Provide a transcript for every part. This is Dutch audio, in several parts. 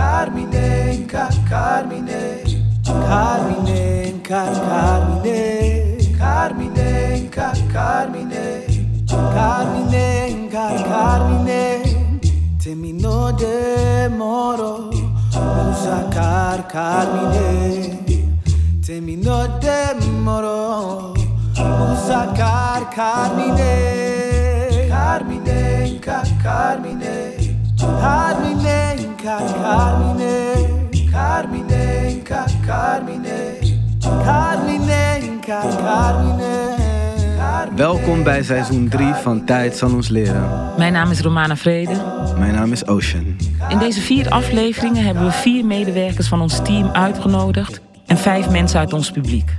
Carmine, car, Carmine, Carmine, car, Carmine, Carmine, car, Carmine, Carmine, car, Carmine, terminó de moro, usa car, Carmine, terminó de moro, usa car, Carmine, Carmine, car, Carmine. Carmine, Car Carmine, Carmine, Car Carmine, Carmine, Car Carmine. Welkom bij seizoen 3 van Tijd zal ons leren. Mijn naam is Romana Vrede. Mijn naam is Ocean. In deze vier afleveringen hebben we vier medewerkers van ons team uitgenodigd en vijf mensen uit ons publiek.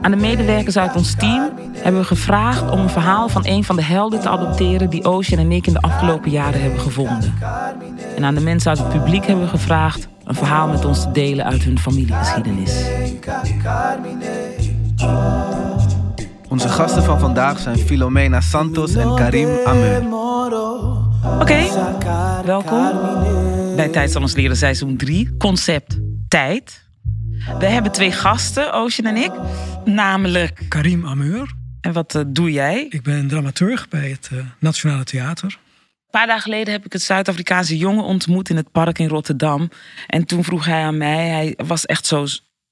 Aan de medewerkers uit ons team hebben we gevraagd om een verhaal van een van de helden te adopteren die Ocean en ik in de afgelopen jaren hebben gevonden. En aan de mensen uit het publiek hebben we gevraagd een verhaal met ons te delen uit hun familiegeschiedenis. Onze gasten van vandaag zijn Filomena Santos en Karim Ameur. Oké, welkom bij Tijd zal ons leren seizoen 3, concept tijd. We hebben twee gasten, Ocean en ik, namelijk... Karim Ameur. En wat uh, doe jij? Ik ben dramaturg bij het uh, Nationale Theater. Een paar dagen geleden heb ik het Zuid-Afrikaanse jongen ontmoet in het park in Rotterdam. En toen vroeg hij aan mij, hij was echt zo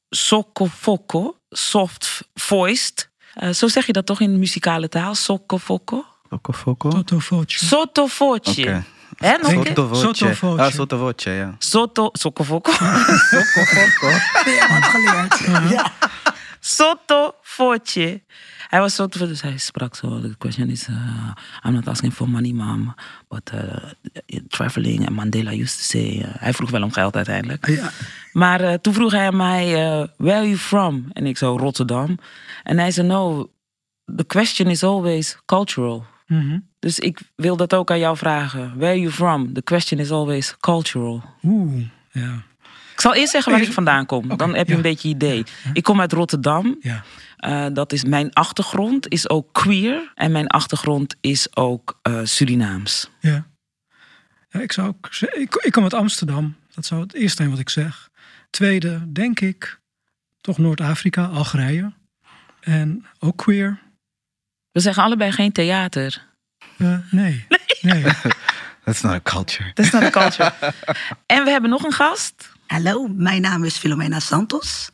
sokkofokko, soft-voiced. Uh, zo zeg je dat toch in de muzikale taal, sokkofokko? Sokkofokko? Sottovoce. Sottovoce. Oké. Hè, nog een keer? Sottovoce. Sottovoce. Ah, sottovoce, ja. Sotto, sokkofokko. Sokkofokko. wat geleerd. Ja. Sottovoce. Hij was zo tevreden, dus hij sprak zo. The question is, uh, I'm not asking for money, mom. But uh, traveling and Mandela used to say... Uh, hij vroeg wel om geld uiteindelijk. Ja. Maar uh, toen vroeg hij mij, uh, where are you from? En ik zo, Rotterdam. En hij zei, no, the question is always cultural. Mhm. Dus ik wil dat ook aan jou vragen. Where are you from? The question is always cultural. Oeh, ja. Ik zal eerst zeggen waar ik vandaan kom. Dan heb je ja. een beetje idee. Ik kom uit Rotterdam. Ja. Uh, dat is mijn achtergrond is ook queer en mijn achtergrond is ook uh, Surinaams. Ja. ja ik, zou ook, ik, ik kom uit Amsterdam. Dat zou het eerste zijn wat ik zeg. Tweede, denk ik, toch Noord-Afrika, Algerije. En ook queer. We zeggen allebei geen theater. Eh, nee. nee. That's not a culture. Dat is naar de culture. en we hebben nog een gast. Hallo, mijn naam is Filomena Santos.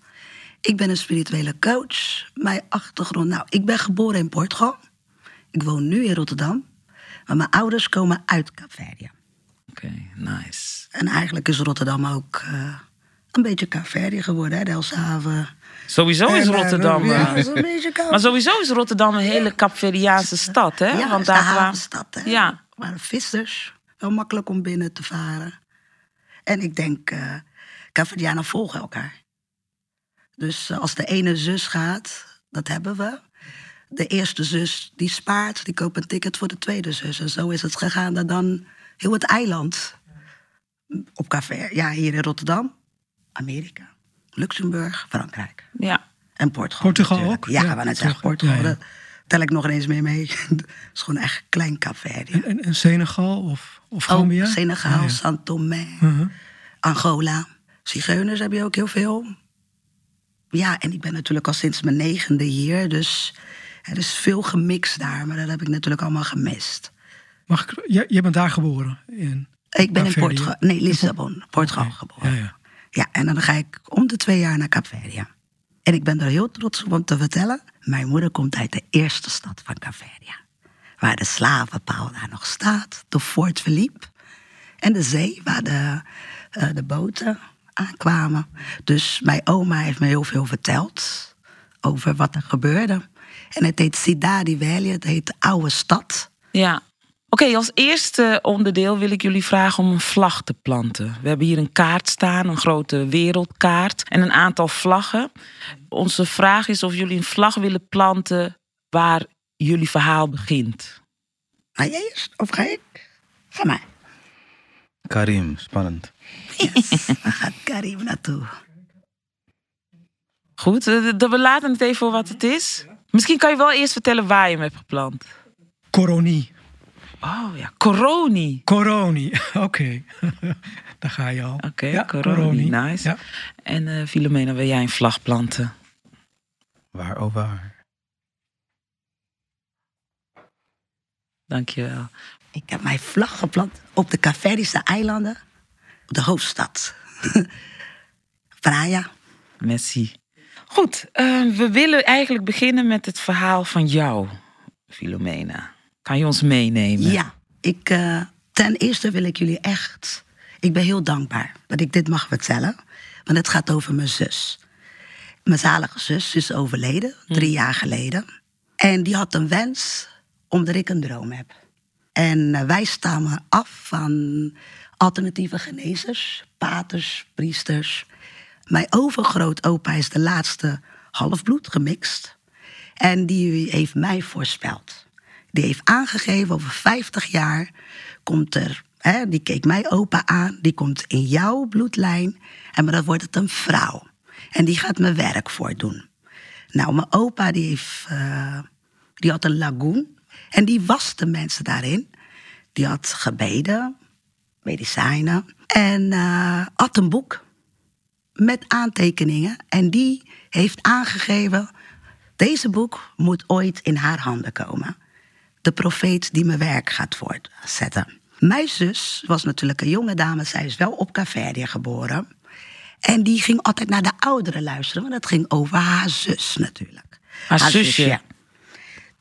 Ik ben een spirituele coach. Mijn achtergrond, nou, ik ben geboren in Portugal. Ik woon nu in Rotterdam. Maar mijn ouders komen uit Kaapverdië. Oké, nice. En eigenlijk is Rotterdam ook eh, een beetje Kaapverdië geworden, hè, Delfshaven. Sowieso is eh, Rotterdam. Ja, eh, is een beetje Kaap- Maar sowieso is Rotterdam een hele Capverdiaanse stad, hè? Ja, Want is de daar kwamen. havenstad, hè. Ja. Waren vissers. Wel makkelijk om binnen te varen. En ik denk, Kaapverdianen volgen elkaar. Dus als de ene zus gaat, dat hebben we. De eerste zus die spaart, die koopt een ticket voor de tweede zus. En zo is het gegaan dat dan heel het eiland op café. Ja, hier in Rotterdam, Amerika, Luxemburg, Frankrijk Ja. en Portugal. Portugal natuurlijk. ook? Ja, Ja, we net toch? zeggen Portugal. Ja, ja. Dat tel ik nog ineens meer mee. Het is gewoon echt een klein café. En, en, en Senegal of, of Ook Gambia? Senegal, Ja, ja. São Tomé, Mhm. Angola. Zigeuners heb je ook heel veel. Ja, en ik ben natuurlijk al sinds mijn negende hier. Dus er is veel gemixt daar. Maar dat heb ik natuurlijk allemaal gemist. Mag ik, jij, jij bent daar geboren? In, Ik ben in? Portugal. Nee, Lissabon. Portugal geboren. ja, ja. Ja, en dan ga ik om de twee jaar naar Kaapverdië. En ik ben er heel trots op om te vertellen. Mijn moeder komt uit de eerste stad van Kaapverdië. Waar de slavenpaal daar nog staat. De Fort Philippe. En de zee waar de, eh, de boten aankwamen. Dus mijn oma heeft me heel veel verteld. Over wat er gebeurde. En het heet Cidade Velha. Het heet de oude stad. Ja. Oké, als eerste onderdeel wil ik jullie vragen om een vlag te planten. We hebben hier een kaart staan, een grote wereldkaart en een aantal vlaggen. Onze vraag is of jullie een vlag willen planten waar jullie verhaal begint. Ga jij eerst? Of ga ik? Ga maar. Karim, spannend. Yes. Waar gaat Karim naartoe? Goed, eh, we laten het even voor wat het is. Misschien kan je wel eerst vertellen waar je hem hebt geplant. Coronie. Oh ja, coroni. Coroni, oké. daar ga je al. Oké, ja, Coroni, nice. Ja. En eh Filomena, wil jij een vlag planten? Waar, oh waar. Dankjewel. Ik heb mijn vlag geplant op de Caverdische eilanden, op de hoofdstad. Praia. Merci. Goed, eh, we willen eigenlijk beginnen met het verhaal van jou, Filomena. Kan je ons meenemen? Ja, ik, eh, ten eerste wil ik jullie echt. Ik ben heel dankbaar dat ik dit mag vertellen. Want het gaat over mijn zus. Mijn zalige zus is overleden, drie jaar geleden. En die had een wens omdat ik een droom heb. En eh, wij stammen af van alternatieve genezers, paters, priesters. Mijn overgrootopa is de laatste halfbloed gemixt. En die heeft mij voorspeld. Die heeft aangegeven over 50 jaar komt er, hè, die keek mij opa aan, die komt in jouw bloedlijn. En maar dan wordt het een vrouw. En die gaat mijn werk voordoen. Nou, mijn opa die heeft, eh, die had een lagoon. En die waste mensen daarin. Die had gebeden, medicijnen. En eh, had een boek met aantekeningen. En die heeft aangegeven, deze boek moet ooit in haar handen komen. De profeet die mijn werk gaat voortzetten. Mijn zus was natuurlijk een jonge dame, zij is wel op Caverdia geboren. En die ging altijd naar de ouderen luisteren, want het ging over haar zus natuurlijk. Haar zusje?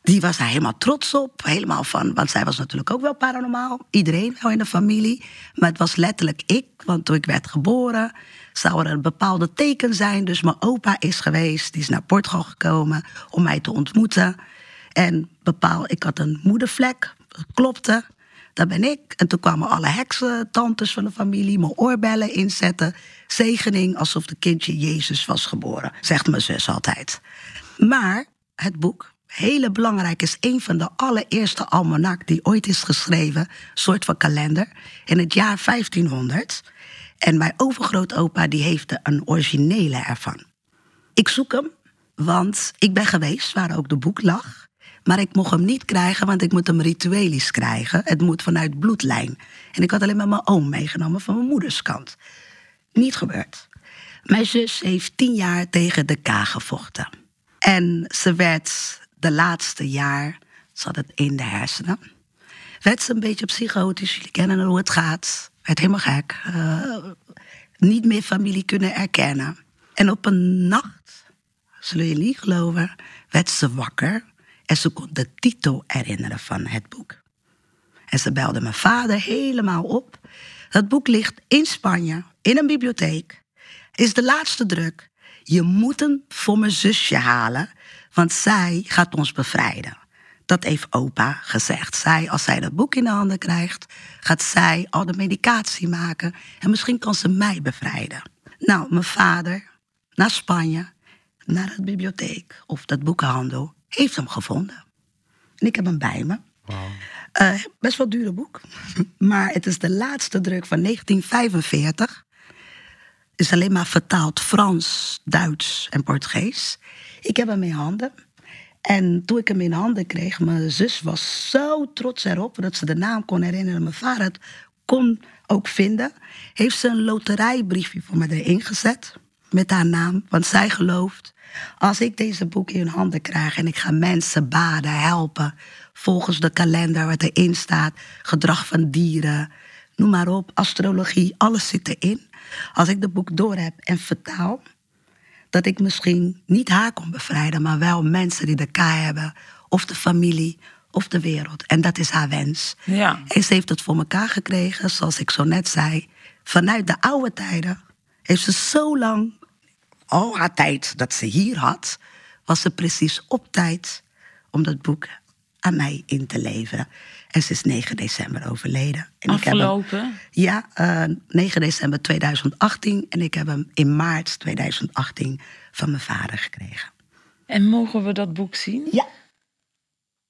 Die was daar helemaal trots op. Helemaal van, want zij was natuurlijk ook wel paranormaal. Iedereen wel in de familie. Maar het was letterlijk ik, want toen ik werd geboren, zou er een bepaalde teken zijn. Dus mijn opa is geweest, die is naar Portugal gekomen om mij te ontmoeten. En bepaal, ik had een moedervlek, dat klopte. Dat ben ik. En toen kwamen alle heksen, tantes van de familie, mijn oorbellen inzetten. Zegening alsof de kindje Jezus was geboren, zegt mijn zus altijd. Maar het boek, hele belangrijk, is een van de allereerste almanak die ooit is geschreven, soort van kalender, in het jaar 1500. En mijn overgrootopa die heeft een originele ervan. Ik zoek hem, want ik ben geweest waar ook de boek lag. Maar ik mocht hem niet krijgen, want ik moet hem rituelisch krijgen. Het moet vanuit bloedlijn. En ik had alleen maar mijn oom meegenomen van mijn moeders kant. Niet gebeurd. Mijn zus heeft tien jaar tegen de K gevochten. En ze werd de laatste jaar, ze had het in de hersenen. Werd ze een beetje psychotisch, jullie kennen hoe het gaat. Werd helemaal gek. Eh, niet meer familie kunnen erkennen. En op een nacht, zullen je niet geloven, werd ze wakker. En ze kon de titel herinneren van het boek. En ze belde mijn vader helemaal op. Dat boek ligt in Spanje, in een bibliotheek. Is de laatste druk. Je moet hem voor mijn zusje halen, want zij gaat ons bevrijden. Dat heeft opa gezegd. Zij, als zij dat boek in de handen krijgt, gaat zij al de medicatie maken. En misschien kan ze mij bevrijden. Nou, mijn vader naar Spanje, naar de bibliotheek of dat boekenhandel, heeft hem gevonden. En ik heb hem bij me. Uh, best wel dure boek. Maar het is de laatste druk van 1945. Is alleen maar vertaald Frans, Duits en Portugees. Ik heb hem in handen. En toen ik hem in handen kreeg, mijn zus was zo trots erop dat ze de naam kon herinneren. Mijn vader het kon ook vinden. Heeft ze een loterijbriefje voor me erin gezet. Met haar naam. Want zij gelooft. Als ik deze boek in handen krijg en ik ga mensen baden, helpen. Volgens de kalender wat erin staat. Gedrag van dieren. Noem maar op. Astrologie. Alles zit erin. Als ik het boek door heb en vertaal dat ik misschien niet haar kon bevrijden, maar wel mensen die de K hebben, of de familie, of de wereld. En dat is haar wens. Ja. En ze heeft het voor elkaar gekregen, zoals ik zo net zei. Vanuit de oude tijden heeft ze zo lang, al haar tijd dat ze hier had, was ze precies op tijd om dat boek aan mij in te leveren. En ze is 9 december overleden. En Afgelopen? Ik heb hem, ja, uh, 9 december 2018. En ik heb hem in maart 2018 van mijn vader gekregen. En mogen we dat boek zien? Ja.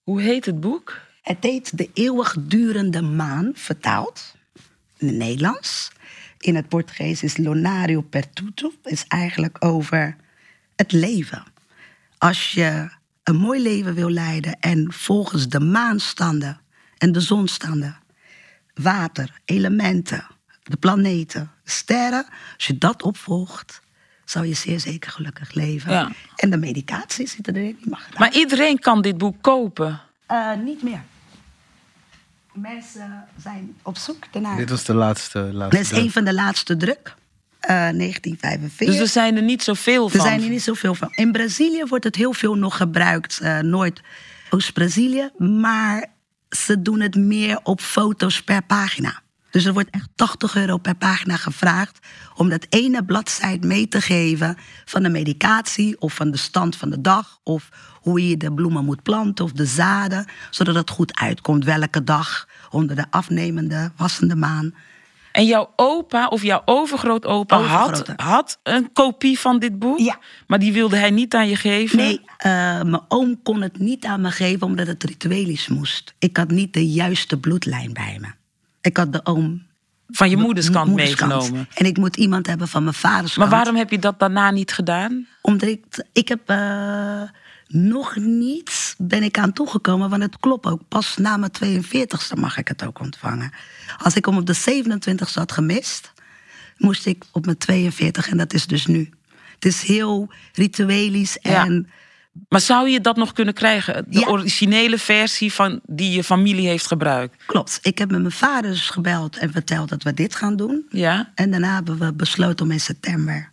Hoe heet het boek? Het heet De eeuwigdurende maan, vertaald in het Nederlands. In het Portugees is Lonario Pertuto. is eigenlijk over het leven. Als je een mooi leven wil leiden en volgens de maanstanden en de zonstanden, water, elementen, de planeten, de sterren. Als je dat opvolgt, zou je zeer zeker gelukkig leven. Ja. En de medicatie zit erin. Die mag Maar iedereen kan dit boek kopen. Eh, niet meer. Mensen zijn op zoek ernaar. Dit was de laatste. laatste Dit is een van de laatste druk. eh 1945. Dus er zijn er niet zoveel Er van. zijn er niet zoveel van. In Brazilië wordt het heel veel nog gebruikt. eh Noord, Oost-Brazilië. Maar ze doen het meer op foto's per pagina. Dus er wordt echt 80 euro per pagina gevraagd om dat ene bladzijde mee te geven van de medicatie of van de stand van de dag of hoe je de bloemen moet planten of de zaden, zodat het goed uitkomt welke dag onder de afnemende, wassende maan. En jouw opa of jouw overgrootopa had, had een kopie van dit boek? Ja. Maar die wilde hij niet aan je geven? Nee, eh, mijn oom kon het niet aan me geven omdat het rituelisch moest. Ik had niet de juiste bloedlijn bij me. Ik had de oom. Van je moederskant moederskant. meegenomen. En ik moet iemand hebben van mijn vaders Maar kant. waarom heb je dat daarna niet gedaan? Omdat ik, ik heb eh, nog niet ben ik aan toegekomen, want het klopt ook. Pas na mijn 42ste mag ik het ook ontvangen. Als ik hem op de 27ste had gemist, moest ik op mijn 42 en dat is dus nu. Het is heel rituelisch Ja. en Maar zou je dat nog kunnen krijgen? De Ja. originele versie van die je familie heeft gebruikt? klopt. Ik heb met mijn vaders gebeld en verteld dat we dit gaan doen. Ja? En daarna hebben we besloten om in september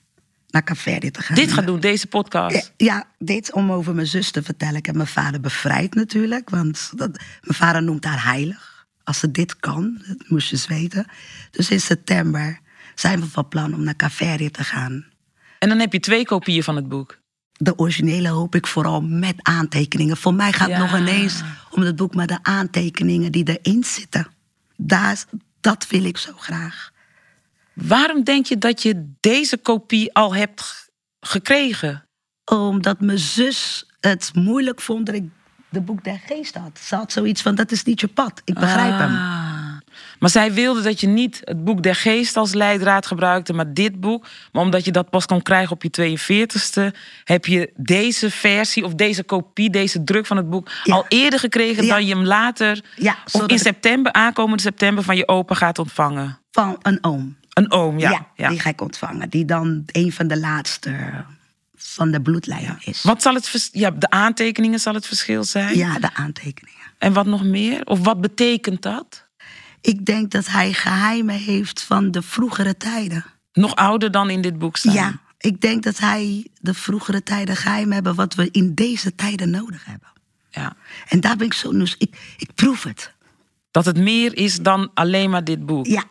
naar Café te gaan. Dit gaat doen, deze podcast. Ja, dit om over mijn zus te vertellen. Ik heb mijn vader bevrijd natuurlijk. Want dat, mijn vader noemt haar heilig. Als ze dit kan, dat moest je eens weten. Dus in september zijn we van plan om naar Café te gaan. En dan heb je twee kopieën van het boek. De originele hoop ik vooral met aantekeningen. Voor mij gaat het Ja. nog ineens om het boek met de aantekeningen die erin zitten. Daar, dat wil ik zo graag. Waarom denk je dat je deze kopie al hebt gekregen? Omdat mijn zus het moeilijk vond dat ik de boek der geest had. Ze had zoiets van, dat is niet je pad. Ik begrijp hem. Ah. Maar zij wilde dat je niet het boek der geest als leidraad gebruikte, maar dit boek. Maar omdat je dat pas kon krijgen op je 42ste, heb je deze versie of deze kopie, deze druk van het boek Ja. al eerder gekregen Ja. dan je hem later Ja, of in september, aankomende september, van je opa gaat ontvangen. Van een oom. Een oom, ja. ja. die ga ik ontvangen. Die dan een van de laatste van de bloedlijn is. Wat zal het ja, de aantekeningen zal het verschil zijn? Ja, de aantekeningen. En wat nog meer? Of wat betekent dat? Ik denk dat hij geheimen heeft van de vroegere tijden. Nog ouder dan in dit boek staan. Ja, ik denk dat hij de vroegere tijden geheimen hebben wat we in deze tijden nodig hebben. ja. En daar ben ik zo nieuws. Ik, ik proef het. Dat het meer is dan alleen maar dit boek. Ja.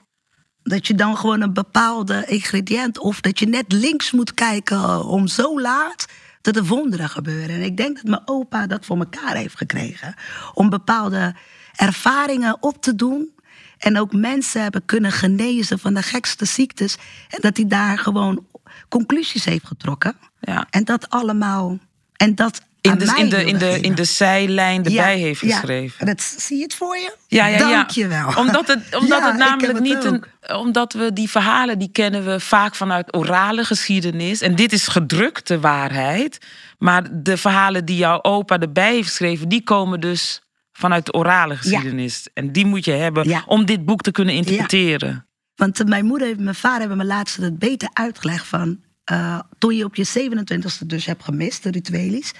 Dat je dan gewoon een bepaalde ingrediënt... of dat je net links moet kijken om zo laat... dat er wonderen gebeuren. En ik denk dat mijn opa dat voor elkaar heeft gekregen. Om bepaalde ervaringen op te doen... en ook mensen hebben kunnen genezen van de gekste ziektes... en dat hij daar gewoon conclusies heeft getrokken. Ja. En dat allemaal... En dat In aan de, in, de, in, de, geven. in de zijlijn erbij Ja, heeft ja. geschreven. Dat, zie je het voor je? Ja, ja, ja. Dank je wel. Omdat het, omdat Ja, het namelijk het niet een. Omdat we die verhalen die kennen we vaak vanuit orale geschiedenis. En dit is gedrukte waarheid. Maar de verhalen die jouw opa erbij heeft geschreven, die komen dus vanuit de orale geschiedenis. En die moet je hebben Ja. om dit boek te kunnen interpreteren. Want eh, mijn moeder en mijn vader hebben me laatst het beter uitgelegd van... eh, toen je op je 27e dus hebt gemist, de rituelis...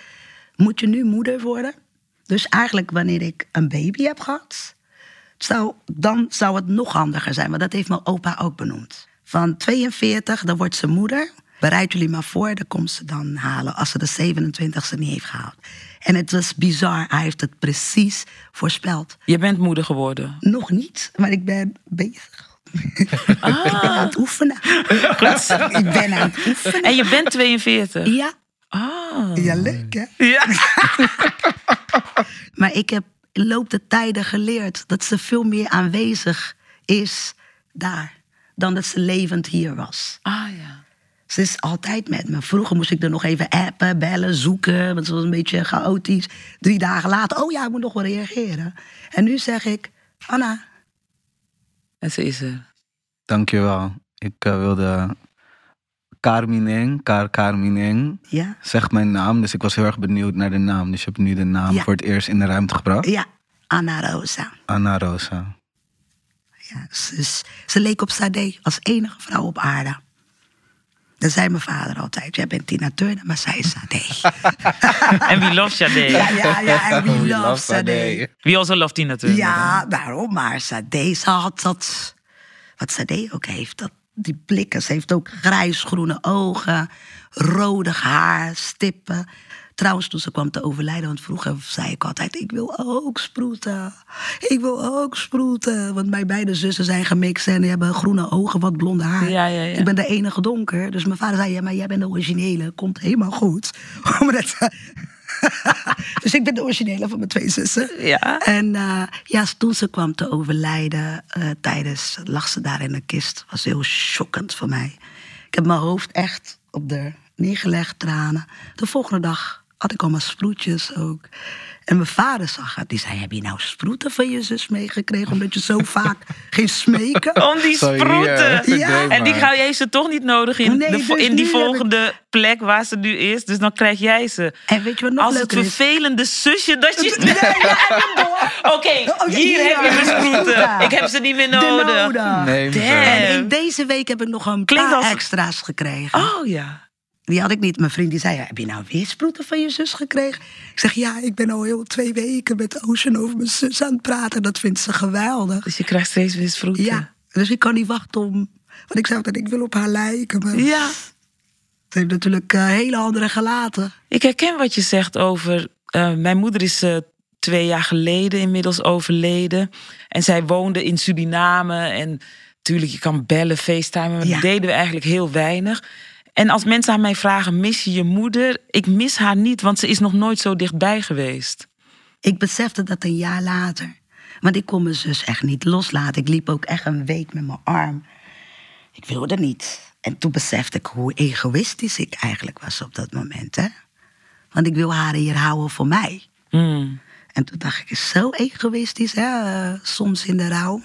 moet je nu moeder worden. Dus eigenlijk wanneer ik een baby heb gehad... Zou, dan zou het nog handiger zijn. Want dat heeft mijn opa ook benoemd. Van 42, dan wordt ze moeder. Bereid jullie maar voor, dan komt ze dan halen... als ze de 27e niet heeft gehaald. En het was bizar, hij heeft het precies voorspeld. Je bent moeder geworden. Nog niet, maar ik ben bezig. Ah. Ik ben aan het oefenen. Ik ben aan het oefenen. En je bent 42. Ja, Ah. ja leuk hè? Ja. Maar ik heb in de loop der tijden geleerd dat ze veel meer aanwezig is daar. Dan dat ze levend hier was. Ah ja. Ze is altijd met me. Vroeger moest ik er nog even appen, bellen, zoeken. Want ze was een beetje chaotisch. Drie dagen later, oh ja, ik moet nog wel reageren. En nu zeg ik, Anna, En ze is er. Dankjewel. Ik eh, wilde Carmineng, Car Carmineng, ja, zegt mijn naam. Dus ik was heel erg benieuwd naar de naam. Dus je hebt nu de naam Ja. voor het eerst in de ruimte gebracht. ja, Anna Rosa. Anna Rosa. ja. Ze, ze leek op Sade als enige vrouw op aarde. Dan zei mijn vader altijd, jij bent Tina Turner, maar zij is Sade. En wie loves Sade? ja, ja, ja, en we We love love Sade. Wie also loved Tina Turner? Ja, daarom. Maar Sade, ze had dat... Wat Sade ook heeft, dat, die blikken. Ze heeft ook grijs-groene ogen, rodig haar, stippen. Trouwens, toen ze kwam te overlijden, want vroeger zei ik altijd... ik wil ook sproeten. Ik wil ook sproeten. Want mijn beide zussen zijn gemixt en die hebben groene ogen, wat blonde haar. Ja, ja, ja. Ik ben de enige donker. Dus mijn vader zei, ja, maar jij bent de originele. Komt helemaal goed. Omdat- dus ik ben de originele van mijn twee zussen. Ja. En eh, ja, toen ze kwam te overlijden, eh, tijdens, lag ze daar in de kist. was heel shockend voor mij. Ik heb mijn hoofd echt op de neergelegd, tranen. De volgende dag had ik allemaal sproetjes ook. En mijn vader zag het. Die zei, heb je nou sproeten van je zus meegekregen? Omdat je zo vaak ging smeken? Om die sproeten. verdween En die ga jij ze toch niet nodig in, Nee, de, dus in die ik- volgende plek waar ze nu is. Dus dan krijg jij ze. En weet je wat nog Als het is? vervelende zusje dat je... Oké, ja, hier heb je mijn sproeten. Ja. Ik heb ze niet meer nodig. nodig. Nee. En in deze week heb ik nog een Klinkt paar als- extra's gekregen. Oh ja. Die had ik niet. Mijn vriend die zei, heb je nou weer sproeten van je zus gekregen? Ik zeg, ja, ik ben al heel twee weken met Ocean over mijn zus aan het praten. Dat vindt ze geweldig. Dus je krijgt steeds weer sproeten. Ja, dus ik kan niet wachten om... Want ik zei altijd, ik wil op haar lijken. Maar Ja. ze heeft natuurlijk eh, hele andere gelaten. Ik herken wat je zegt over. eh, mijn moeder is eh, twee jaar geleden inmiddels overleden. En zij woonde in Suriname. En natuurlijk, je kan bellen, facetimen. Maar Ja. dat deden we eigenlijk heel weinig. En als mensen aan mij vragen: mis je je moeder? Ik mis haar niet, want ze is nog nooit zo dichtbij geweest. Ik besefte dat een jaar later. Want ik kon mijn zus echt niet loslaten. Ik liep ook echt een week met mijn arm. Ik wilde niet. En toen besefte ik hoe egoïstisch ik eigenlijk was op dat moment. Hè? Want ik wil haar hier houden voor mij. Hmm. En toen dacht ik, zo egoïstisch, hè? soms in de rouw.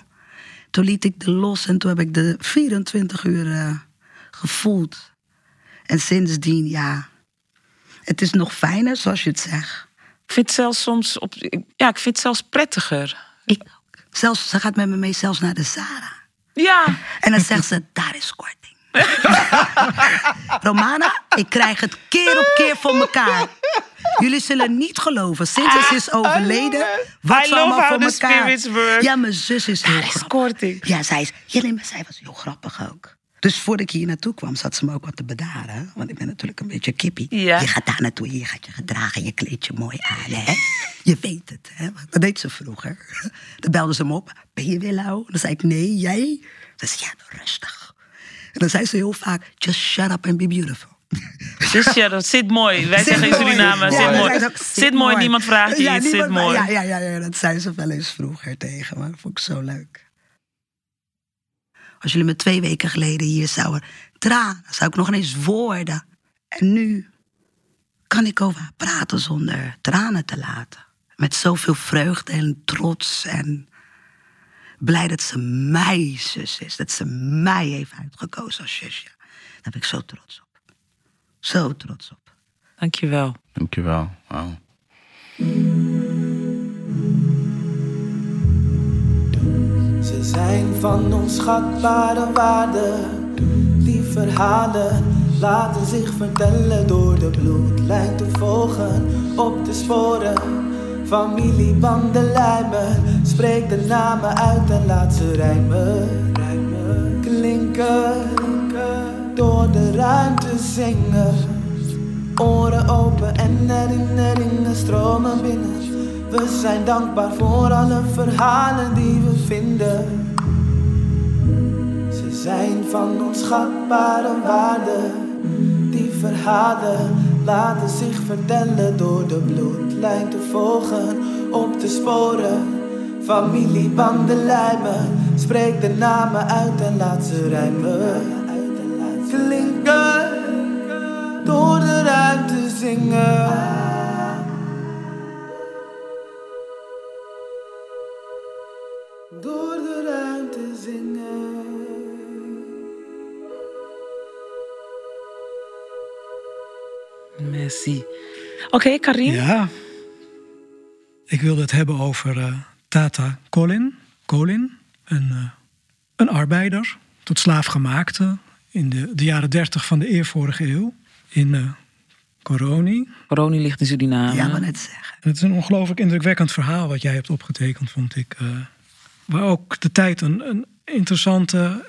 Toen liet ik de los en toen heb ik de 24 uur eh, gevoeld. En sindsdien, ja, het is nog fijner, zoals je het zegt. Ik vind het zelfs soms op. Ja, ik vind het zelfs prettiger. Ik ook. Zelfs, ze gaat met me mee zelfs naar de Zara. Ja. En dan zegt ze, daar is korting. Romana, ik krijg het keer op keer voor elkaar. Jullie zullen niet geloven. Sinds ze is overleden, wat ze allemaal voor elkaar. Ja, mijn zus is heel Daar is grappig. korting. Ja, zij is. Ja, nee, maar zij was heel grappig ook. Dus voordat ik hier naartoe kwam, zat ze me ook wat te bedaren. Want ik ben natuurlijk een beetje kippie. Ja. Je gaat daar naartoe, je gaat je gedragen, je kleedt je mooi aan. Hè? Je weet het. Hè? Dat deed ze vroeger. Dan belde ze me op. Ben je weer lauw? Dan zei ik, nee, jij? Dan zei ze, ja, rustig. En dan zei ze heel vaak, just shut up and be beautiful. Dus ja, dat zit mooi. Wij Zit zeggen in. Suriname, zit mooi. ook, Zit mooi, niemand vraagt je Ja, iets, zit mooi. Ja, ja, ja, ja, dat zei ze wel eens vroeger tegen me. Dat vond ik zo leuk. Als jullie me twee weken geleden hier zouden tranen, zou ik nog ineens woorden. En nu kan ik over haar praten zonder tranen te laten. Met zoveel vreugde en trots en blij dat ze mij zus is. Dat ze mij heeft uitgekozen als zusje. Daar ben ik zo trots op. Zo trots op. Dankjewel. Dankjewel. Wauw. Van onschatbare waarde. Die verhalen laten zich vertellen door de bloedlijn te volgen. Op de sporen, familiebanden lijmen. Spreek de namen uit en laat ze rijmen. rijmen. Klinken, door de ruimte zingen. Oren open en herinneringen stromen binnen. We zijn dankbaar voor alle verhalen die we vinden. Zijn van onschatbare waarde. Die verhalen laten zich vertellen door de bloedlijn te volgen. Op de sporen, familiebanden lijmen. Spreek de namen uit en laat ze rijmen. Klinken door de ruimte zingen. Merci. Oké, Karim. Ja. Ik wilde het hebben over eh, Tata Colin. Colin, een eh, een arbeider, tot slaafgemaakte in de, de jaren dertig van de eervorige eeuw in uh, Coroni. Coroni ligt in Suriname. Ja, maar net zeggen. het is een ongelooflijk indrukwekkend verhaal wat jij hebt opgetekend, vond ik. Uh, waar ook de tijd een, een interessante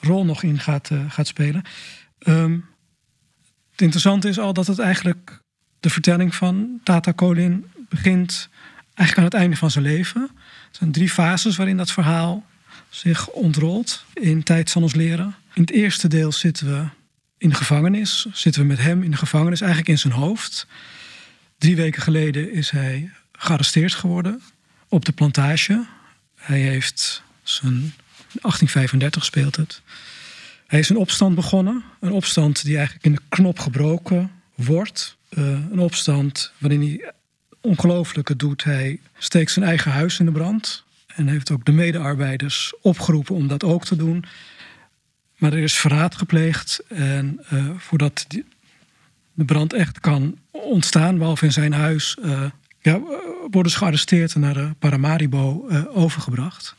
rol nog in gaat, uh, gaat spelen. Um, het interessante is al dat het eigenlijk de vertelling van Tata Colin begint eigenlijk aan het einde van zijn leven. Er zijn drie fases waarin dat verhaal zich ontrolt in Tijd van ons leren. In het eerste deel zitten we in de gevangenis. Zitten we met hem in de gevangenis, eigenlijk in zijn hoofd. Drie weken geleden is hij gearresteerd geworden op de plantage. Hij heeft zijn 1835 speelt het. Hij is een opstand begonnen. Een opstand die eigenlijk in de knop gebroken wordt. Uh, een opstand waarin hij ongelooflijke doet. Hij steekt zijn eigen huis in de brand. En heeft ook de medearbeiders opgeroepen om dat ook te doen. Maar er is verraad gepleegd. En uh, voordat de brand echt kan ontstaan, behalve in zijn huis, uh, ja, worden ze gearresteerd en naar de Paramaribo overgebracht.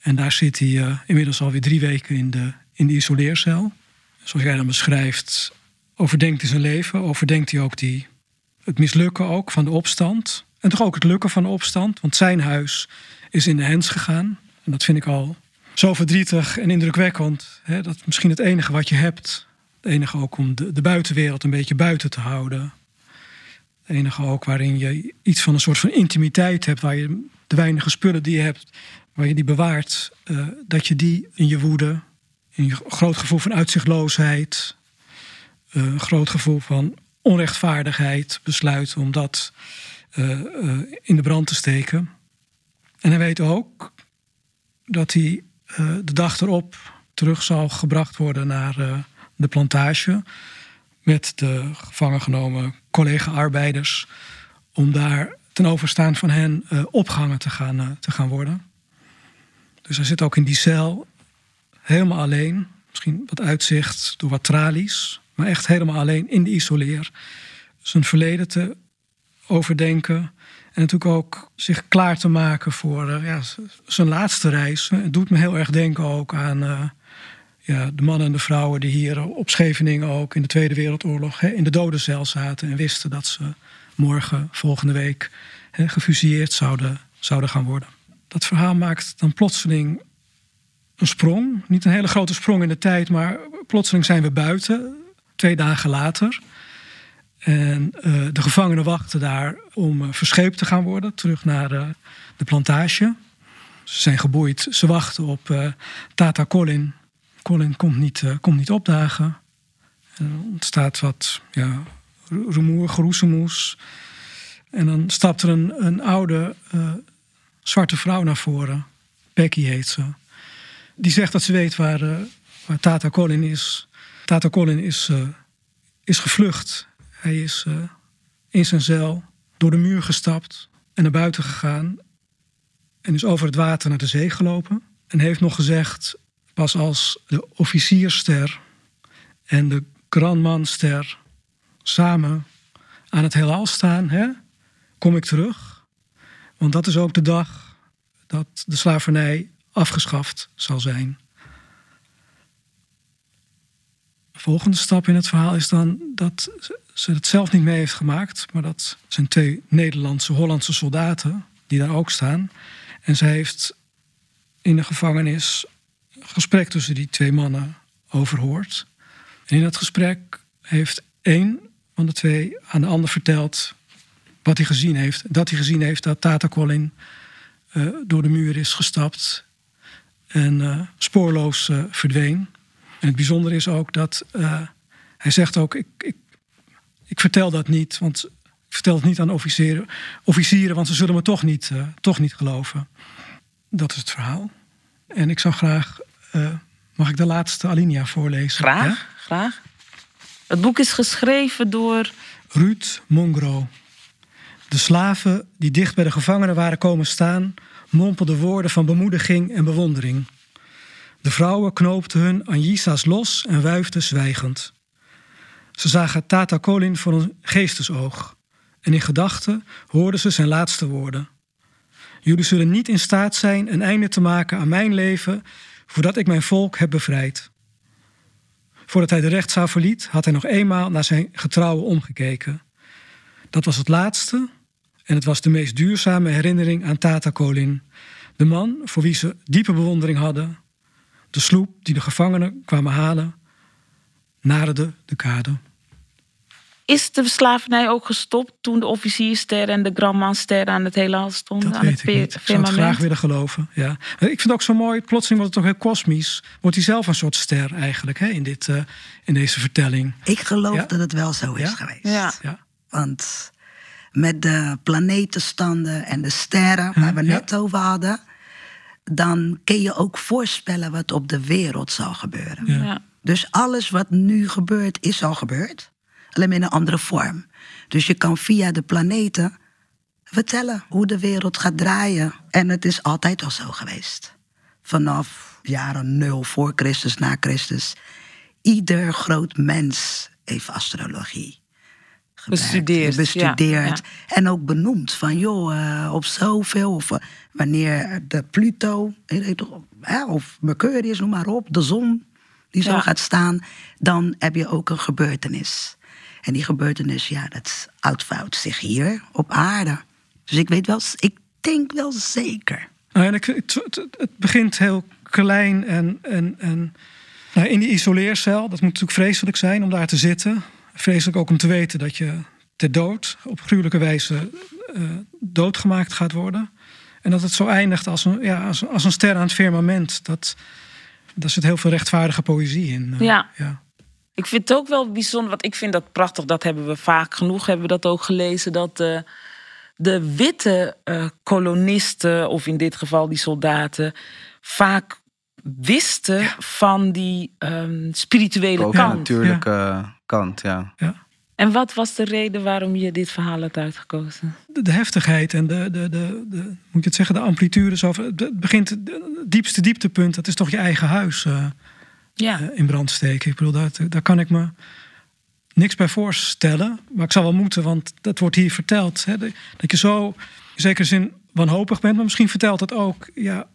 En daar zit hij inmiddels alweer drie weken in de, in de isoleercel. Zoals jij dan beschrijft, overdenkt hij zijn leven, overdenkt hij ook die, het mislukken ook van de opstand. En toch ook het lukken van de opstand, want zijn huis is in de hens gegaan. En dat vind ik al zo verdrietig en indrukwekkend. Hè, dat is misschien het enige wat je hebt. Het enige ook om de, de buitenwereld een beetje buiten te houden. Het enige ook waarin je iets van een soort van intimiteit hebt, waar je de weinige spullen die je hebt, waar je die bewaart, uh, dat je die in je woede, je groot gevoel van uitzichtloosheid, uh, een groot gevoel van onrechtvaardigheid besluit om dat uh, in de brand te steken. En hij weet ook dat hij de dag erop terug zal gebracht worden naar de plantage met de gevangen genomen collega-arbeiders om daar ten overstaan van hen opgehangen te gaan, te gaan worden. Dus hij zit ook in die cel helemaal alleen. Misschien wat uitzicht door wat tralies. Maar echt helemaal alleen in de isoleer. Zijn verleden te overdenken. En natuurlijk ook zich klaar te maken voor uh, ja, zijn laatste reis. Het doet me heel erg denken ook aan uh, ja, de mannen en de vrouwen die hier op Scheveningen ook in de Tweede Wereldoorlog hè, in de dodencel zaten. En wisten dat ze morgen, volgende week, hè, gefusilleerd zouden, zouden gaan worden. Dat verhaal maakt dan plotseling een sprong. Niet een hele grote sprong in de tijd, maar plotseling zijn we buiten. Twee dagen later. En uh, de gevangenen wachten daar om uh, verscheept te gaan worden, terug naar uh, de plantage. Ze zijn geboeid, ze wachten op Tata Colin. Colin komt niet, komt niet opdagen. Er ontstaat wat ja, rumoer, geroezemoes. En dan stapt er een, een oude zwarte vrouw naar voren. Becky heet ze. Die zegt dat ze weet waar, waar Tata Colin is. Tata Colin is, uh, is gevlucht. Hij is uh, in zijn cel door de muur gestapt en naar buiten gegaan. En is over het water naar de zee gelopen. En heeft nog gezegd, pas als de officierster en de grandmanster samen aan het heelal staan, hè, kom ik terug. Want dat is ook de dag dat de slavernij afgeschaft zal zijn. De volgende stap in het verhaal is dan dat ze het zelf niet mee heeft gemaakt, maar dat zijn twee Nederlandse, Hollandse soldaten die daar ook staan. En ze heeft in de gevangenis een gesprek tussen die twee mannen overhoord. En in dat gesprek heeft één van de twee aan de ander verteld wat hij gezien heeft. Dat hij gezien heeft dat Tata Colin uh, door de muur is gestapt en uh, spoorloos uh, verdween. En het bijzondere is ook dat uh, hij zegt ook: ik, ik, ik, vertel dat niet, want ik vertel het niet aan officieren, officieren want ze zullen me toch niet, uh, toch niet geloven. Dat is het verhaal. En ik zou graag, uh, mag ik de laatste alinea voorlezen? Graag, ja? graag. Het boek is geschreven door. Ruud Mongro. De slaven die dicht bij de gevangenen waren komen staan, mompelden woorden van bemoediging en bewondering. De vrouwen knoopten hun anjisa's los en wuifden zwijgend. Ze zagen Tata Colin voor een geestesoog en in gedachten hoorden ze zijn laatste woorden. Jullie zullen niet in staat zijn een einde te maken aan mijn leven voordat ik mijn volk heb bevrijd. Voordat hij de rechtszaal verliet, had hij nog eenmaal naar zijn getrouwen omgekeken. Dat was het laatste en het was de meest duurzame herinnering aan Tata Colin. De man voor wie ze diepe bewondering hadden. De sloep die de gevangenen kwamen halen, naderde de kade. Is de slavernij ook gestopt toen de officiersterren en de grandmansterren aan het heelal stonden? Dat aan weet het ik niet. Ik zou het graag willen geloven. Ja. Ik vind het ook zo mooi, plotseling wordt het toch heel kosmisch. Wordt hij zelf een soort ster eigenlijk hè, in, dit, uh, in deze vertelling. Ik geloof Ja? dat het wel zo is Ja? geweest. Ja. Ja. Want met de planetenstanden en de sterren waar we ja. net over hadden, dan kun je ook voorspellen wat op de wereld zal gebeuren. Ja. Ja. Dus alles wat nu gebeurt, is al gebeurd. Alleen maar in een andere vorm. Dus je kan via de planeten vertellen hoe de wereld gaat draaien. En het is altijd al zo geweest. Vanaf jaren nul voor Christus, na Christus. Ieder groot mens heeft astrologie. Bestudeerd, bestudeerd. ja, En ook benoemd van, joh, eh, op zoveel. Of eh, wanneer de Pluto, hè, of Mercurius, noem maar op, de zon, die zo Ja. gaat staan. Dan heb je ook een gebeurtenis. En die gebeurtenis, ja, dat uitvouwt zich hier op aarde. Dus ik weet wel, ik denk wel zeker. Nou, en ik, het, het- het begint heel klein en, en, en nou, in die isoleercel. Dat moet natuurlijk vreselijk zijn om daar te zitten. Vreselijk ook om te weten dat je ter dood op gruwelijke wijze eh, doodgemaakt gaat worden. En dat het zo eindigt als een, ja, als, als een ster aan het firmament. Dat, daar zit heel veel rechtvaardige poëzie in. eh, Ja. ja. Ik vind het ook wel bijzonder, want ik vind dat prachtig. Dat hebben we vaak genoeg, hebben we dat ook gelezen. Dat eh, de witte eh, kolonisten, of in dit geval die soldaten, vaak wisten van die ehm, spirituele kant. Bovennatuurlijke kant, ja. En wat was de reden waarom je dit verhaal had uitgekozen? de, de heftigheid en de, de, de, de, moet je het zeggen, de amplitude. Zo, het begint, het diepste dieptepunt, dat is toch je eigen huis eh, Ja, eh, in brand steken. Ik bedoel, daar, daar kan ik me niks bij voorstellen. Maar ik zal wel moeten, want dat wordt hier verteld. Hè, dat je zo, in zekere zin, wanhopig bent. Maar misschien vertelt het ook, ja,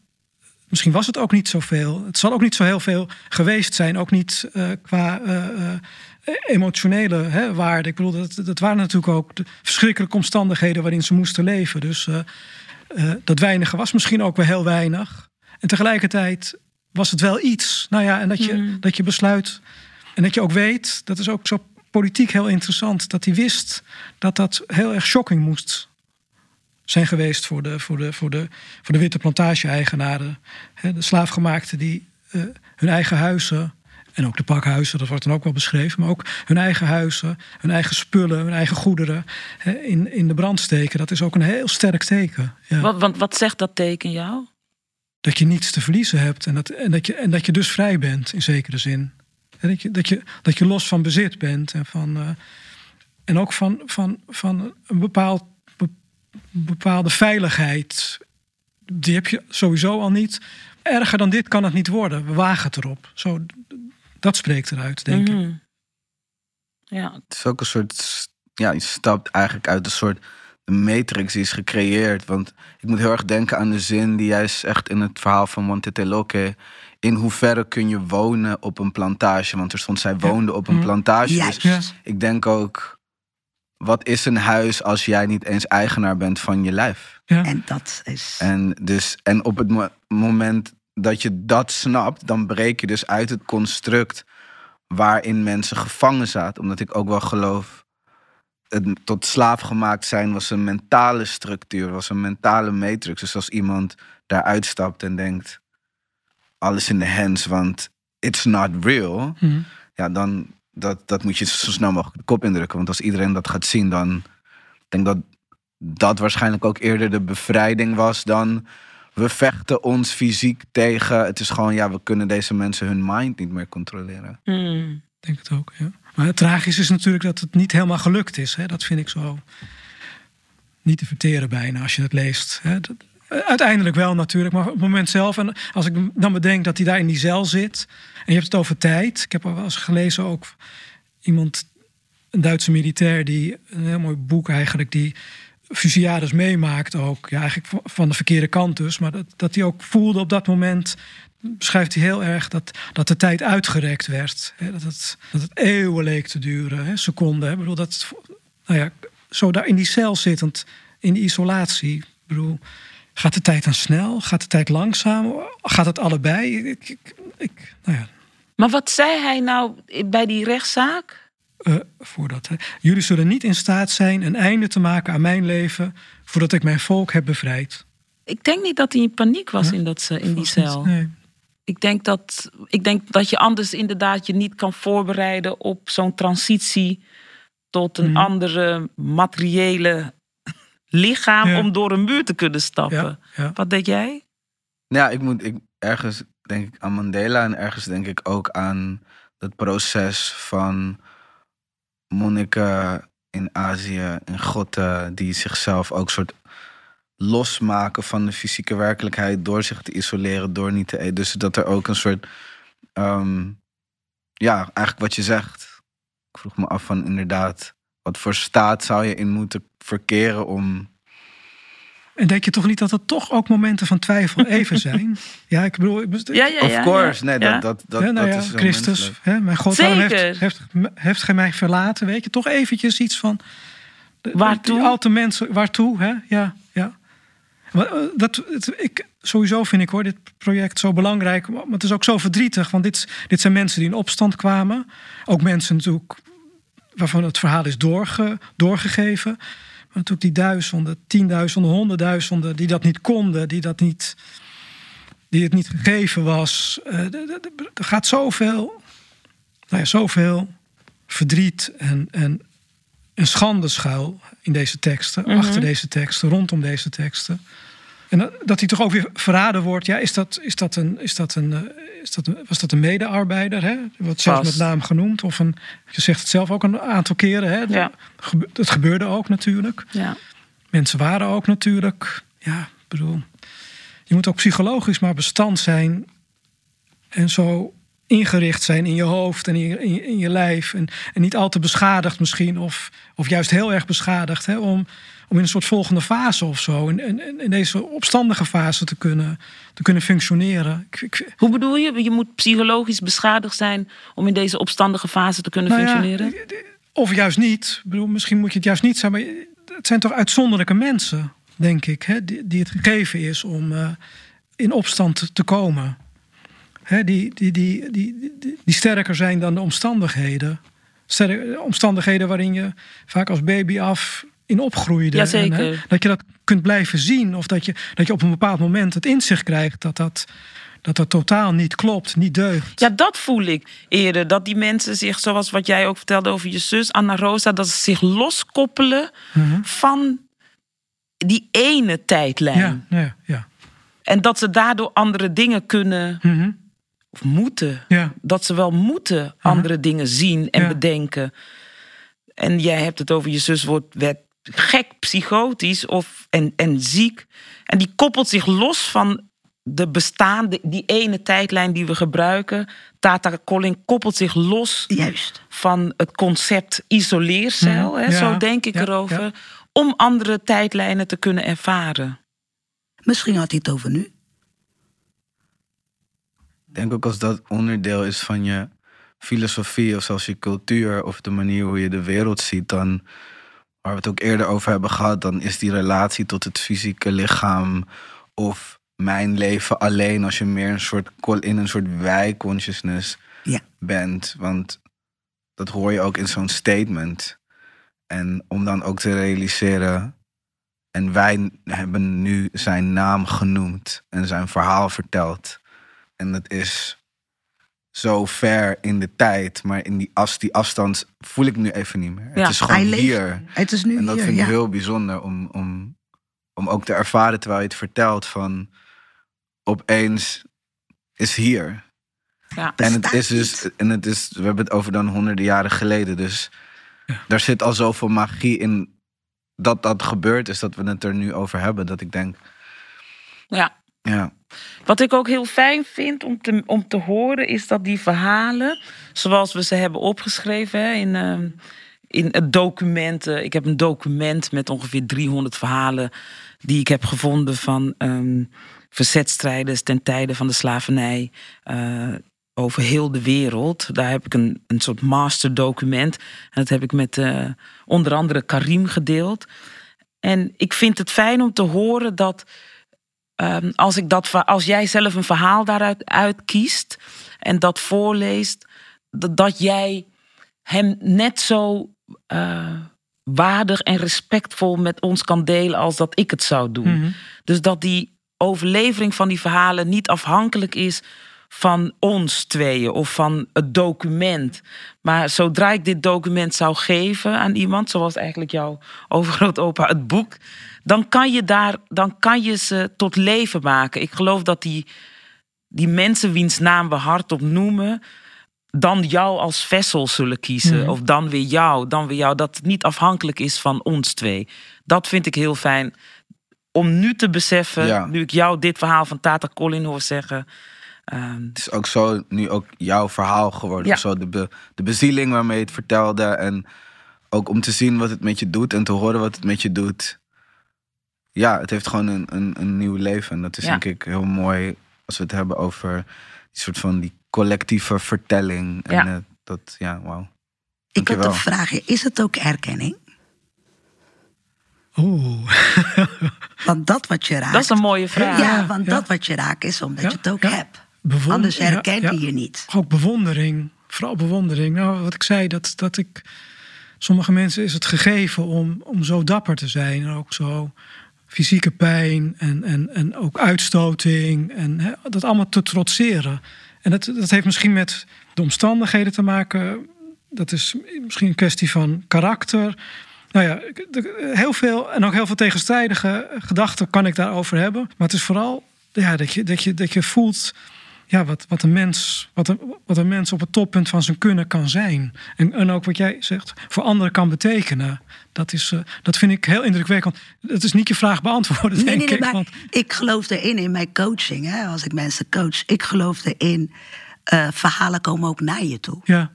misschien was het ook niet zoveel. Het zal ook niet zo heel veel geweest zijn. Ook niet eh, qua eh, eh, emotionele hè, waarde. Ik bedoel, dat, dat waren natuurlijk ook de verschrikkelijke omstandigheden waarin ze moesten leven. Dus eh, eh, dat weinige was misschien ook wel heel weinig. En tegelijkertijd was het wel iets. Nou ja, en dat je, dat je besluit. En dat je ook weet, dat is ook zo politiek heel interessant, dat hij wist dat dat heel erg shocking moest zijn geweest voor de, voor de, voor de, voor de witte plantage-eigenaren. De slaafgemaakten die eh, hun eigen huizen, en ook de pakhuizen, dat wordt dan ook wel beschreven, maar ook hun eigen huizen, hun eigen spullen, hun eigen goederen hè, in, in de brand steken. Dat is ook een heel sterk teken. Ja. wat, want wat zegt dat teken jou? Dat je niets te verliezen hebt en dat, en dat, je, en dat je dus vrij bent in zekere zin. En dat, je, dat, je, dat je los van bezit bent en, van, eh, en ook van, van, van een bepaald, be- bepaalde veiligheid. Die heb je sowieso al niet. Erger dan dit kan het niet worden. We wagen het erop. Zo, dat spreekt eruit, denk ik. Mhm. Ja, Het is ook een soort. Ja, je stapt eigenlijk uit een soort. De matrix die is gecreëerd. Want ik moet heel erg denken aan de zin die jij zegt in het verhaal van Monteteloque. In hoeverre kun je wonen op een plantage? Want er stond, zij woonde op een plantage. Juist. Dus ik denk ook. Wat is een huis als jij niet eens eigenaar bent van je lijf? Ja. En dat is. En, dus, en op het mo- moment dat je dat snapt, dan breek je dus uit het construct waarin mensen gevangen zaten. Omdat ik ook wel geloof, het tot slaaf gemaakt zijn was een mentale structuur, was een mentale matrix. Dus als iemand daar uitstapt en denkt, alles in de hands, want it's not real. Mhm. Ja, dan dat, dat moet je zo snel mogelijk de kop indrukken. Want als iedereen dat gaat zien, dan ik denk dat dat waarschijnlijk ook eerder de bevrijding was dan we vechten ons fysiek tegen. Het is gewoon, ja, we kunnen deze mensen hun mind niet meer controleren. Mhm. Ik denk het ook, ja. Maar het tragisch is natuurlijk dat het niet helemaal gelukt is. Hè? Dat vind ik zo niet te verteren bijna als je het leest. Hè? Dat- eh, uiteindelijk wel natuurlijk, maar op het moment zelf... en als ik dan bedenk dat hij daar in die cel zit... en je hebt het over tijd. Ik heb al wel eens gelezen ook iemand, een Duitse militair... die een heel mooi boek eigenlijk... die fusillades meemaakt ook. Ja, eigenlijk van- de verkeerde kant dus. Maar dat, dat hij ook voelde op dat moment beschrijft hij heel erg dat, dat de tijd uitgerekt werd. Hè, dat, het, dat het eeuwen leek te duren, hè, seconden. Hè. Bedoel, dat, nou ja, zo daar in die cel zittend, in die isolatie. Bedoel, gaat de tijd dan snel? Gaat de tijd langzaam? Gaat het allebei? Ik, ik, ik nou ja. Maar wat zei hij nou bij die rechtszaak? Uh, voordat, hè. Jullie zullen niet in staat zijn een einde te maken aan mijn leven voordat ik mijn volk heb bevrijd. Ik denk niet dat hij in paniek was in, dat, in die cel. Nee. Ik denk, dat, ik denk dat je anders inderdaad je niet kan voorbereiden op zo'n transitie tot een Mhm. andere materiële lichaam Ja. om door een muur te kunnen stappen. Ja, ja. Wat denk jij? Ja, ik moet ik, ergens denk ik aan Mandela en ergens denk ik ook aan het proces van monniken in Azië en gotten die zichzelf ook soort losmaken van de fysieke werkelijkheid door zich te isoleren, door niet te eten. Dus dat er ook een soort, ehm, ja, eigenlijk wat je zegt. Ik vroeg me af van inderdaad, wat voor staat zou je in moeten verkeren om En denk je toch niet dat er toch ook momenten van twijfel even zijn? Ja, ik bedoel, ik bedoel- Ja, ja, Of ja, course, ja. nee, dat, dat, dat, Ja, nou dat ja, is zo Christus, hè, mijn God, waarom heeft, heeft, heeft gij mij verlaten? Weet je, toch eventjes iets van... Waartoe? Die alte mensen, waartoe, hè? Ja, ja. Eh, Dat, het, ik, sowieso vind ik hoor, dit project zo belangrijk. Maar het is ook zo verdrietig, want dit, dit zijn mensen die in opstand kwamen. Ook mensen natuurlijk waarvan het verhaal is doorge, doorgegeven. Maar natuurlijk die duizenden, tienduizenden, honderdduizenden... die dat niet konden, die dat niet... die het niet gegeven was. Eh, Er gaat zoveel, nou ja, zoveel verdriet en, en, en schande schuil in deze teksten, Mhm. achter deze teksten, rondom deze teksten. En dat, hij toch ook weer verraden wordt. Ja, is dat, is dat een, is dat een, eh, is dat een, was dat een medearbeider? Hè? Wordt zelfs met naam genoemd. Of een, je zegt het zelf ook een aantal keren. Hè? Ja. Dat gebeurde ook natuurlijk. Ja. Mensen waren ook natuurlijk. Ja, ik bedoel. Je moet ook psychologisch maar bestand zijn. En zo ingericht zijn in je hoofd en in je, in je, in je lijf. En, en niet al te beschadigd misschien. Of, of juist heel erg beschadigd. Hè, om, om in een soort volgende fase of zo. In, in, in deze opstandige fase te kunnen, te kunnen functioneren. Ik, ik, Hoe bedoel je? Je moet psychologisch beschadigd zijn om in deze opstandige fase te kunnen Nou ja, functioneren? Of juist niet. Ik bedoel, misschien moet je het juist niet zijn. Maar het zijn toch uitzonderlijke mensen, denk ik. Hè, die, die het gegeven is om eh, in opstand te- komen. Hè, die, die, die, die, die, die sterker zijn dan de omstandigheden. Omstandigheden waarin je vaak als baby af in opgroeide. Jazeker. En, hè, dat je dat kunt blijven zien. Of dat je, dat je op een bepaald moment het inzicht krijgt dat dat, dat, dat totaal niet klopt, niet deugt. Ja, dat voel ik eerder. Dat die mensen zich, zoals wat jij ook vertelde over je zus Anna Rosa, dat ze zich loskoppelen Mhm. van die ene tijdlijn. Ja, ja, ja. En dat ze daardoor andere dingen kunnen Mhm. of moeten. ja. Dat ze wel moeten andere dingen zien en Ja. bedenken. En jij hebt het over je zus wordt, werd gek, psychotisch of, en, en ziek. En die koppelt zich los van de bestaande, die ene tijdlijn die we gebruiken. Tata Collin koppelt zich los Juist. van het concept isoleercel. Mhm. Hè, Ja, zo denk ik ja, erover. ja. Om andere tijdlijnen te kunnen ervaren. Misschien had hij het over nu. Ik denk ook als dat onderdeel is van je filosofie of zelfs je cultuur of de manier hoe je de wereld ziet, dan, waar we het ook eerder over hebben gehad, dan is die relatie tot het fysieke lichaam of mijn leven alleen als je meer een soort in een soort wij-consciousness Ja. bent. Want dat hoor je ook in zo'n statement. En om dan ook te realiseren. En wij hebben nu zijn naam genoemd en zijn verhaal verteld. En het is zo ver in de tijd, maar in die, as, die afstand voel ik nu even niet meer. Ja, het is gewoon hier. Het is nu En dat hier, vind ik ja. heel bijzonder om, om, om ook te ervaren terwijl je het vertelt van opeens is hier. Ja. En het is dus, en het is, we hebben het over dan honderden jaren geleden. Dus Ja. daar zit al zoveel magie in dat dat gebeurd is, dat we het er nu over hebben. Dat ik denk, ja. Wat ik ook heel fijn vind om te, om te horen, is dat die verhalen, zoals we ze hebben opgeschreven in, ehm, in het document. eh, ik heb een document met ongeveer 300 verhalen die ik heb gevonden van ehm, verzetstrijders ten tijde van de slavernij eh, over heel de wereld. Daar heb ik een, een soort masterdocument. En dat heb ik met uh, onder andere Karim gedeeld. En ik vind het fijn om te horen dat um, als, ik dat, als jij zelf een verhaal daaruit uitkiest en dat voorleest, dat, dat jij hem net zo uh, waardig en respectvol met ons kan delen als dat ik het zou doen. Mm -hmm. Dus dat die overlevering van die verhalen niet afhankelijk is van ons tweeën of van het document. Maar zodra ik dit document zou geven aan iemand, zoals eigenlijk jouw overgrootopa het boek, dan kan je daar, dan kan je ze tot leven maken. Ik geloof dat die, die mensen wiens naam we hardop noemen, dan jou als vessel zullen kiezen. Mm. Of dan weer jou, dan weer jou. Dat het niet afhankelijk is van ons twee. Dat vind ik heel fijn. Om nu te beseffen, ja. nu ik jou dit verhaal van Tata Colin hoor zeggen. Um, het is ook zo nu ook jouw verhaal geworden. Ja. Zo de, be, de bezieling waarmee je het vertelde. En ook om te zien wat het met je doet en te horen wat het met je doet. Ja, het heeft gewoon een, een, een nieuw leven. En dat is ja. denk ik heel mooi als we het hebben over die soort van die collectieve vertelling. En ja. Uh, dat, ja, wauw. Ik had een vraag. Is het ook erkenning? Oeh. want dat wat je raakt. Dat is een mooie vraag. Ja, want ja. dat wat je raakt is omdat je het ook hebt. Anders herken je je niet. Ook bewondering. Vooral bewondering. Nou, wat ik zei, dat, dat ik. Sommige mensen is het gegeven om, om zo dapper te zijn. En ook zo fysieke pijn en, en, en ook uitstoting. En hè, dat allemaal te trotseren. En dat, dat heeft misschien met de omstandigheden te maken. Dat is misschien een kwestie van karakter. Nou ja, heel veel en ook heel veel tegenstrijdige gedachten kan ik daarover hebben. Maar het is vooral ja, dat, je, dat, je, dat je voelt ja, wat, wat, een mens, wat, een, wat een mens op het toppunt van zijn kunnen kan zijn. En, en ook wat jij zegt, voor anderen kan betekenen. Dat, is, uh, dat vind ik heel indrukwekkend. Dat is niet je vraag beantwoorden, nee, denk nee, nee, ik. Want... Ik geloof erin in mijn coaching, hè, als ik mensen coach. Ik geloof erin, uh, verhalen komen ook naar je toe. Ja.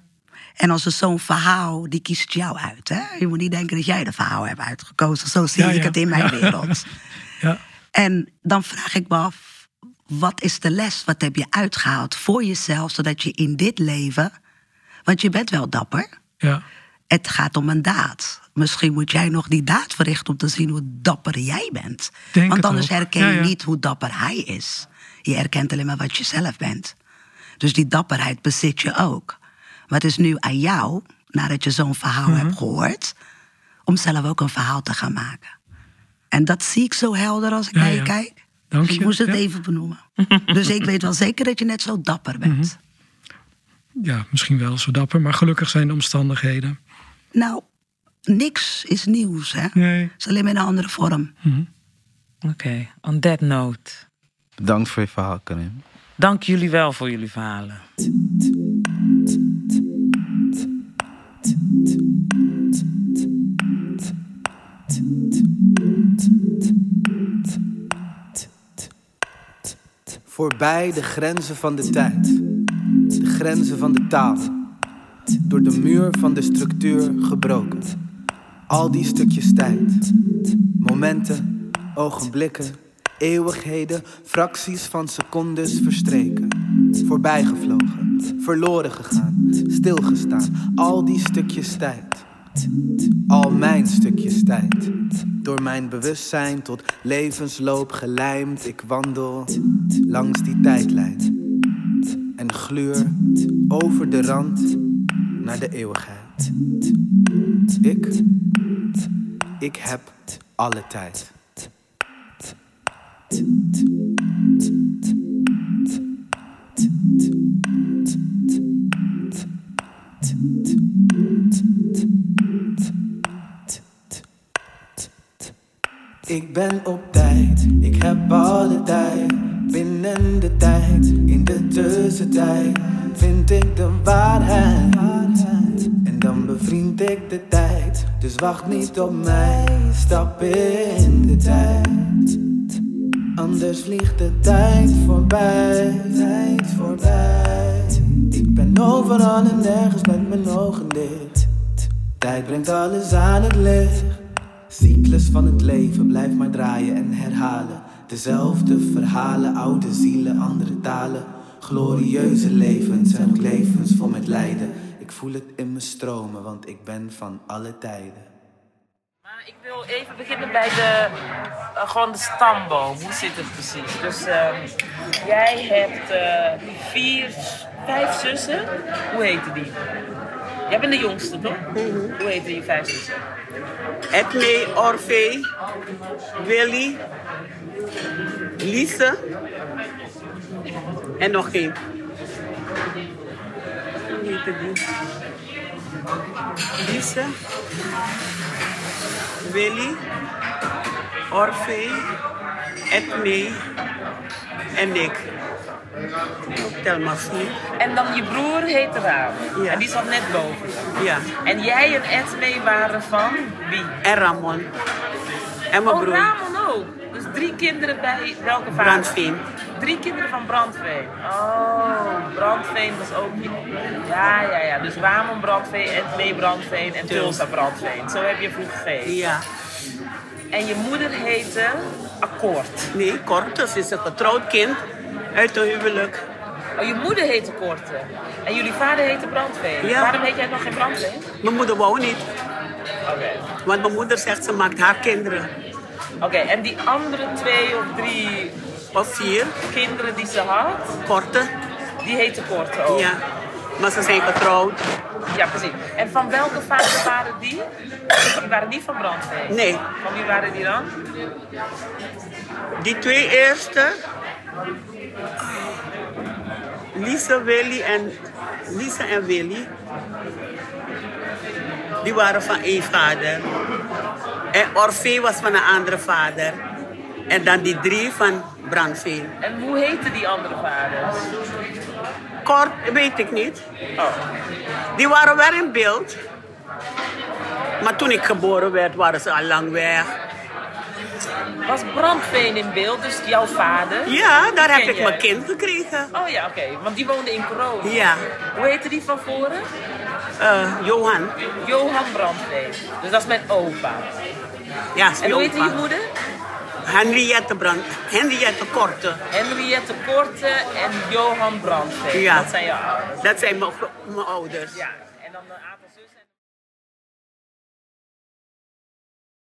En als er zo'n verhaal, die kiest jou uit. Hè? Je moet niet denken dat jij de verhaal hebt uitgekozen. Zo zie ja, ik ja. het in mijn ja. wereld. ja. En dan vraag ik me af, wat is de les? Wat heb je uitgehaald voor jezelf, zodat je in dit leven... Want je bent wel dapper. Ja. Het gaat om een daad. Misschien moet jij nog die daad verrichten om te zien hoe dapper jij bent. Denk Want anders herken Ja, je niet hoe dapper hij is. Je herkent alleen maar wat je zelf bent. Dus die dapperheid bezit je ook. Maar het is nu aan jou, nadat je zo'n verhaal Mhm. hebt gehoord, om zelf ook een verhaal te gaan maken. En dat zie ik zo helder als ik Ja, naar je kijk. Dank ik moest het Ja. even benoemen. dus ik weet wel zeker dat je net zo dapper bent. Mhm. ja, misschien wel zo dapper, maar gelukkig zijn de omstandigheden. Nou, niks is nieuws, hè? Nee. Het is alleen maar in een andere vorm. Oké, on that note. Bedankt voor je verhaal, Karim. Dank jullie wel voor jullie verhalen. Voorbij de grenzen van de tijd, de grenzen van de taal. Door de muur van de structuur gebroken. Al die stukjes tijd, momenten, ogenblikken, eeuwigheden, fracties van secondes verstreken. Voorbijgevlogen, verloren gegaan, stilgestaan. Al die stukjes tijd, al mijn stukjes tijd. Door mijn bewustzijn tot levensloop gelijmd, ik wandel langs die tijdlijn. En gluur over de rand naar de eeuwigheid. Ik, ik heb alle tijd. Ik ben op tijd, ik heb alle tijd. Binnen de tijd, in de tussentijd, vind ik de waarheid. En dan bevriend ik de tijd. Dus wacht niet op mij, stap in de tijd. Anders vliegt de tijd voorbij, tijd voorbij. Ik ben overal en nergens met mijn ogen dicht. Tijd brengt alles aan het licht. Cyclus van het leven blijft maar draaien en herhalen. De Dezelfde verhalen, oude zielen, andere talen. Glorieuze levens en ook levens vol met lijden. Ik voel het in me stromen, want ik ben van alle tijden. Maar ik wil even beginnen bij de, eh, gewoon de stamboom. Hoe zit het precies? Dus ehm, jij hebt eh, vier, vijf zussen. Hoe heten die? Jij bent de jongste, toch? Hoe heten die vijf zussen? Edmee, Orfee, Willy, Lise en nog één. Hoe heette die? Lise, Willy, Orfee, Edmee en ik. Tel maar vier. En dan je broer heet Raam. Ja. En die zat net boven. Ja, En jij en Edmee waren van wie? en Ramon. En mijn Oh, broer. Ramon ook. Dus drie kinderen bij welke vader? Brandveen. Drie kinderen van Brandveen. Oh, Brandveen was ook... Ja, ja, ja. Dus Ramon Brandveen, Edmee Brandveen en Tulsa Brandveen. Zo heb je vroeger gegeten. Ja. En je moeder heette Akkoord. Nee, Cortus is een getrouwd kind uit een huwelijk. Oh, je moeder heette Korte. En jullie vader heette Brandveen. Ja. Waarom heet jij nog geen Brandveen? Mijn moeder wou niet, Oké. want mijn moeder zegt ze maakt haar kinderen. Oké, en die andere twee of drie Of vier, kinderen die ze had, korte. die heette Korte ook. Ja, maar ze zijn getrouwd. Ja, precies. En van welke vader waren die? Die waren niet van Brandveen. Nee, Van wie waren die dan? die twee eerste, Lise, Willy en, Lise en Willy, die waren van één vader. En Orfee was van een andere vader. En dan die drie van Brandveen. En hoe heten die andere vaders? Kort, weet ik niet. Oh. Die waren wel in beeld. Maar toen ik geboren werd, waren ze al lang weg. Was Brandveen in beeld, dus jouw vader? Ja, daar heb ik mijn kind gekregen. Oh ja, oké. Want die woonde in Corona. Ja, Hoe heette die van voren? eh, Johan. Johan Brandveen. Dus dat is mijn opa. Ja, is En hoe heette je moeder? Henriette Brand. Henriette Korte. Henriette Korte en Johan Brandveen. Ja. Dat zijn jouw ouders. Dat zijn mijn, mijn ouders. Ja, en dan aantal